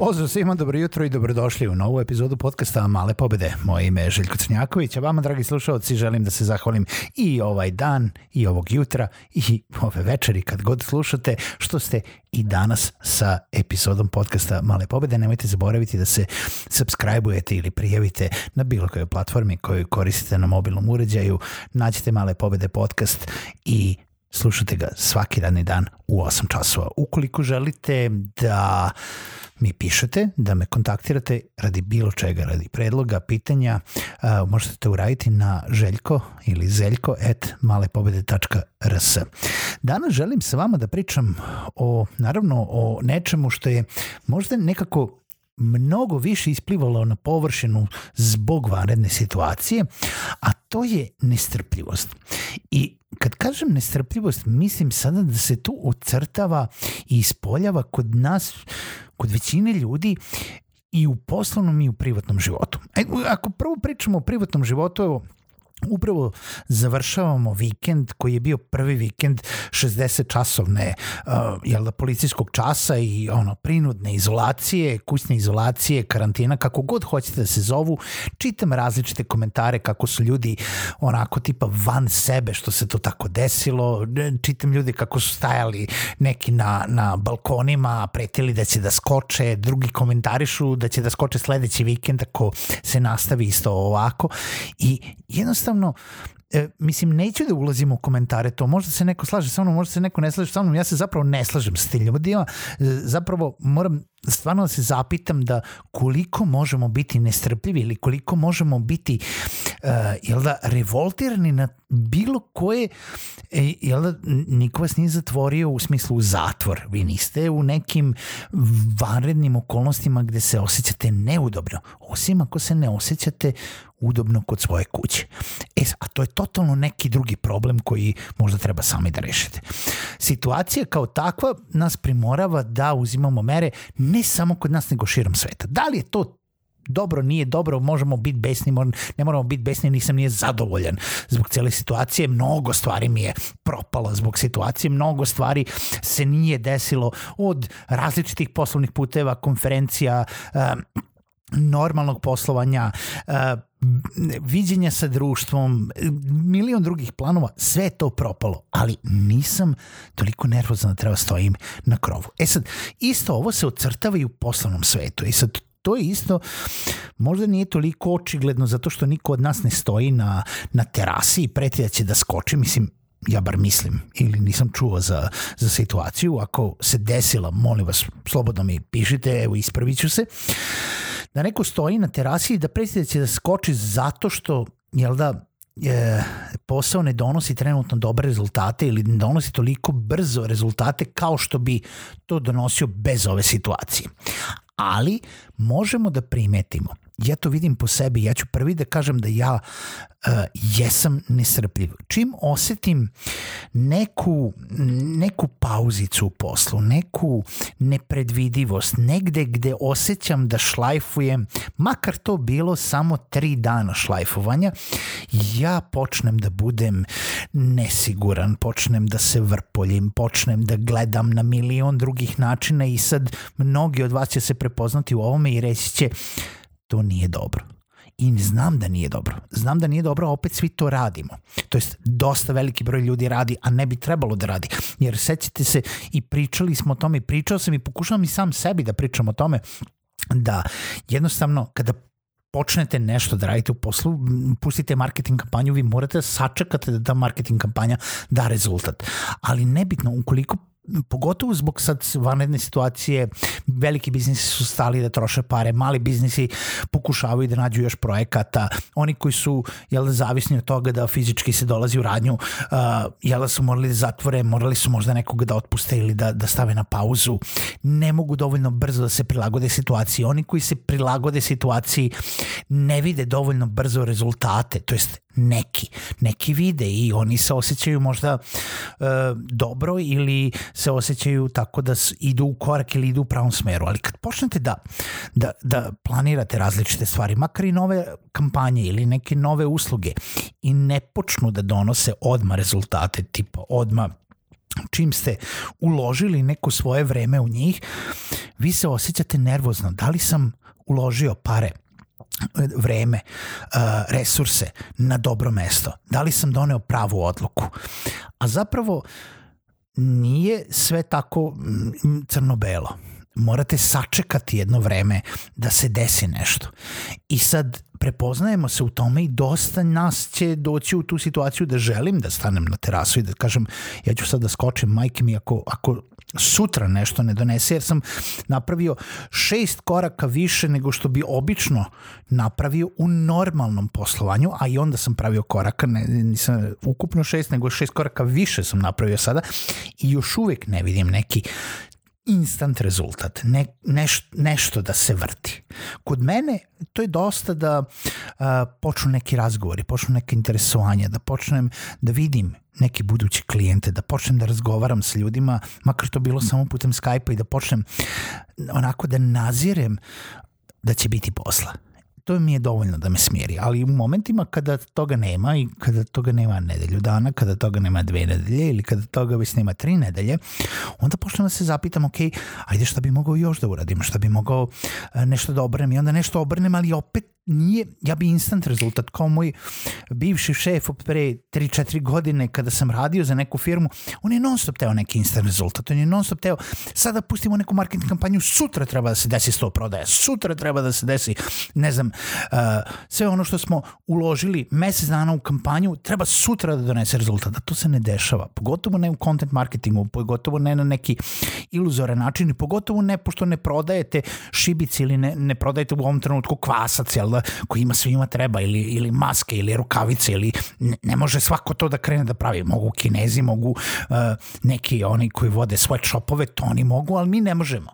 Pozdrav svima, dobro jutro i dobrodošli u novu epizodu podcasta Male pobede. Moje ime je Željko Crnjaković, a vama, dragi slušalci, želim da se zahvalim i ovaj dan, i ovog jutra, i ove večeri kad god slušate, što ste i danas sa epizodom podcasta Male pobede. Nemojte zaboraviti da se subscribe-ujete ili prijavite na bilo kojoj platformi koju koristite na mobilnom uređaju. Nađite Male pobede podcast i slušate ga svaki radni dan u 8 časova. Ukoliko želite da mi pišete, da me kontaktirate radi bilo čega, radi predloga, pitanja, uh, možete to uraditi na željko ili zeljko at malepobede.rs. Danas želim sa vama da pričam o, naravno, o nečemu što je možda nekako mnogo više isplivalo na površinu zbog vanredne situacije, a to je nestrpljivost. I kad kažem nestrpljivost, mislim sada da se tu ocrtava i ispoljava kod nas kod većine ljudi i u poslovnom i u privatnom životu. E, ako prvo pričamo o privatnom životu, evo, upravo završavamo vikend koji je bio prvi vikend 60 časovne uh, jel da, policijskog časa i ono prinudne izolacije, kućne izolacije, karantina, kako god hoćete da se zovu. Čitam različite komentare kako su ljudi onako tipa van sebe što se to tako desilo. Čitam ljudi kako su stajali neki na, na balkonima, pretili da će da skoče, drugi komentarišu da će da skoče sledeći vikend ako se nastavi isto ovako. I jednostavno jednostavno e, mislim, neću da ulazim u komentare to, možda se neko slaže sa mnom, možda se neko ne slaže sa mnom, ja se zapravo ne slažem s tim ljudima, e, zapravo moram stvarno se zapitam da koliko možemo biti nestrpljivi ili koliko možemo biti uh, jel da, revoltirani na bilo koje e, jel da, niko vas nije zatvorio u smislu u zatvor vi niste u nekim vanrednim okolnostima gde se osjećate neudobno osim ako se ne osjećate udobno kod svoje kuće. E, a to je totalno neki drugi problem koji možda treba sami da rešite. Situacija kao takva nas primorava da uzimamo mere ne samo kod nas, nego širom sveta. Da li je to dobro, nije dobro, možemo biti besni, ne moramo biti besni, nisam nije zadovoljan zbog cele situacije, mnogo stvari mi je propalo zbog situacije, mnogo stvari se nije desilo od različitih poslovnih puteva, konferencija, normalnog poslovanja, viđenja sa društvom, milion drugih planova, sve je to propalo, ali nisam toliko nervozan da treba stojim na krovu. E sad, isto ovo se ocrtava i u poslovnom svetu. I sad, to je isto, možda nije toliko očigledno zato što niko od nas ne stoji na, na terasi i preti da će da skoči, mislim, ja bar mislim, ili nisam čuo za, za situaciju, ako se desila, molim vas, slobodno mi pišite, evo ispravit ću se. Uh, da neko stoji na terasi i da predstavlja da će da skoči zato što, jel da, e, posao ne donosi trenutno dobre rezultate ili ne donosi toliko brzo rezultate kao što bi to donosio bez ove situacije. Ali možemo da primetimo ja to vidim po sebi, ja ću prvi da kažem da ja uh, jesam nesrpljiv. Čim osetim neku, neku pauzicu u poslu, neku nepredvidivost, negde gde osjećam da šlajfujem, makar to bilo samo tri dana šlajfovanja, ja počnem da budem nesiguran, počnem da se vrpoljim, počnem da gledam na milion drugih načina i sad mnogi od vas će se prepoznati u ovome i reći će to nije dobro. I znam da nije dobro. Znam da nije dobro, a opet svi to radimo. To jest, dosta veliki broj ljudi radi, a ne bi trebalo da radi. Jer sećate se i pričali smo o tome, i pričao sam i pokušavam i sam sebi da pričam o tome, da jednostavno kada počnete nešto da radite u poslu, pustite marketing kampanju, vi morate da sačekate da ta marketing kampanja da rezultat. Ali nebitno, ukoliko pogotovo zbog sad vanredne situacije, veliki biznisi su stali da troše pare, mali biznisi pokušavaju da nađu još projekata, oni koji su jel, zavisni od toga da fizički se dolazi u radnju, uh, jel su morali da zatvore, morali su možda nekoga da otpuste ili da, da stave na pauzu, ne mogu dovoljno brzo da se prilagode situaciji. Oni koji se prilagode situaciji ne vide dovoljno brzo rezultate, to jest neki. Neki vide i oni se osjećaju možda e, dobro ili se osjećaju tako da idu u korak ili idu u pravom smeru. Ali kad počnete da, da, da planirate različite stvari, makar i nove kampanje ili neke nove usluge i ne počnu da donose odma rezultate, tipa odma čim ste uložili neko svoje vreme u njih, vi se osjećate nervozno. Da li sam uložio pare vreme, resurse na dobro mesto? Da li sam doneo pravu odluku? A zapravo nije sve tako crno-belo. Morate sačekati jedno vreme da se desi nešto. I sad prepoznajemo se u tome i dosta nas će doći u tu situaciju da želim da stanem na terasu i da kažem ja ću sad da skočim majke mi ako, ako sutra nešto ne donese, jer sam napravio šest koraka više nego što bi obično napravio u normalnom poslovanju, a i onda sam pravio koraka, ne, nisam ukupno šest, nego šest koraka više sam napravio sada i još uvek ne vidim neki instant rezultat, ne, neš, nešto da se vrti. Kod mene to je dosta da uh, počnu neki razgovori, počnu neke interesovanja, da počnem da vidim neke buduće klijente, da počnem da razgovaram sa ljudima, makar to bilo samo putem Skype-a i da počnem onako da nazirem da će biti posla to mi je dovoljno da me smiri, ali u momentima kada toga nema i kada toga nema nedelju dana, kada toga nema dve nedelje ili kada toga već nema tri nedelje, onda počnem da se zapitam, ok, ajde šta bi mogao još da uradim, šta bi mogao e, nešto da obrnem i onda nešto obrnem, ali opet nije, ja bi instant rezultat, kao moj bivši šef pre 3-4 godine kada sam radio za neku firmu, on je non stop teo neki instant rezultat, on je non stop teo, sada pustimo neku marketing kampanju, sutra treba da se desi 100 prodaja, sutra treba da se desi, ne znam, uh, sve ono što smo uložili mesec dana u kampanju, treba sutra da donese rezultat, da to se ne dešava, pogotovo ne u content marketingu, pogotovo ne na neki iluzoran način pogotovo ne pošto ne prodajete šibici ili ne, ne prodajete u ovom trenutku kvasac, jel da, koji ima svima treba ili, ili maske ili rukavice ili ne, može svako to da krene da pravi. Mogu kinezi, mogu uh, neki oni koji vode svoje shopove, to oni mogu, ali mi ne možemo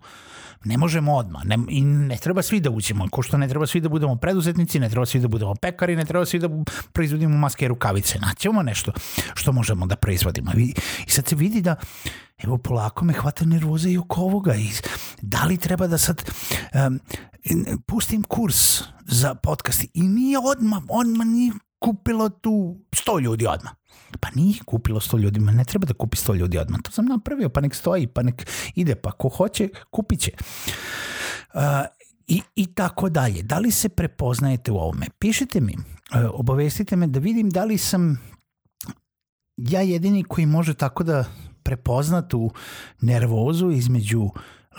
ne možemo odmah. Ne, i ne treba svi da uđemo, ko što ne treba svi da budemo preduzetnici, ne treba svi da budemo pekari, ne treba svi da proizvodimo maske i rukavice, naćemo nešto što možemo da proizvodimo. I, i sad se vidi da evo polako me hvata nervoza i oko ovoga. I da li treba da sad um, pustim kurs za podcast? I nije odmah, odmah nije kupilo tu 100 ljudi odmah. Pa nije kupilo 100 ljudi, ne treba da kupi 100 ljudi odmah. To sam napravio, pa nek stoji, pa nek ide, pa ko hoće, kupit će. Uh, i, I tako dalje. Da li se prepoznajete u ovome? Pišite mi, uh, obavestite me da vidim da li sam ja jedini koji može tako da prepozna tu nervozu između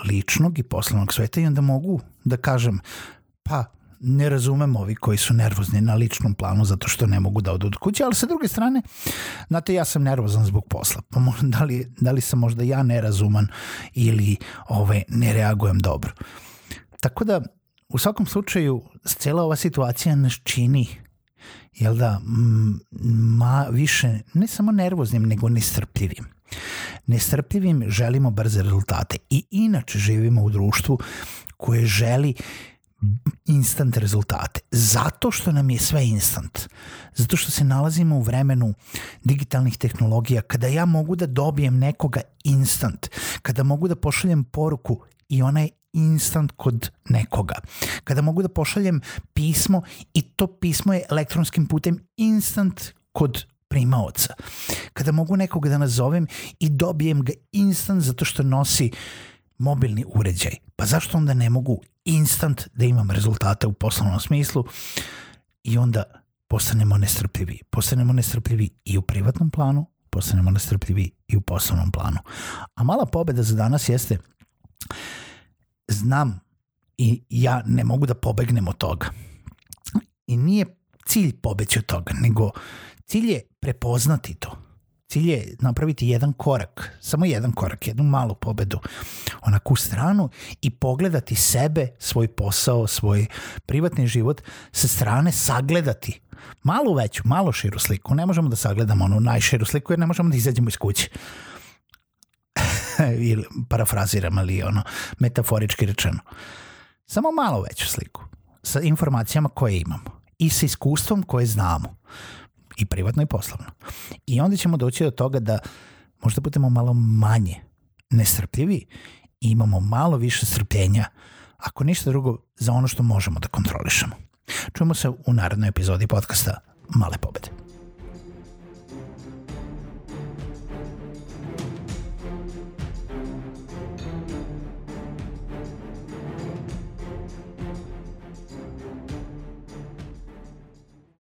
ličnog i poslovnog sveta i onda mogu da kažem pa ne razumem ovi koji su nervozni na ličnom planu zato što ne mogu da odu od kuće, ali sa druge strane, znate, ja sam nervozan zbog posla, pa možda, da, li, da li sam možda ja nerazuman ili ove, ne reagujem dobro. Tako da, u svakom slučaju, cela ova situacija nas čini jel da, ma više, ne samo nervoznim, nego nestrpljivim. Nestrpljivim želimo brze rezultate i inače živimo u društvu koje želi instant rezultate. Zato što nam je sve instant. Zato što se nalazimo u vremenu digitalnih tehnologija kada ja mogu da dobijem nekoga instant, kada mogu da pošaljem poruku i ona je instant kod nekoga. Kada mogu da pošaljem pismo i to pismo je elektronskim putem instant kod primaoca. Kada mogu nekoga da nazovem i dobijem ga instant zato što nosi mobilni uređaj. Pa zašto onda ne mogu instant da imam rezultate u poslovnom smislu i onda postanemo nestrpljivi. Postanemo nestrpljivi i u privatnom planu, postanemo nestrpljivi i u poslovnom planu. A mala pobeda za danas jeste znam i ja ne mogu da pobegnem od toga. I nije cilj pobeći od toga, nego cilj je prepoznati to. Cilj je napraviti jedan korak, samo jedan korak, jednu malu pobedu onako u stranu i pogledati sebe, svoj posao, svoj privatni život sa strane sagledati malo veću, malo širu sliku. Ne možemo da sagledamo onu najširu sliku jer ne možemo da izađemo iz kuće. ili parafraziram, ali ono, metaforički rečeno. Samo malo veću sliku sa informacijama koje imamo i sa iskustvom koje znamo i privatno i poslovno. I onda ćemo doći do toga da možda budemo malo manje nestrpljivi i imamo malo više strpljenja, ako ništa drugo, za ono što možemo da kontrolišemo. Čujemo se u narednoj epizodi podcasta Male pobede.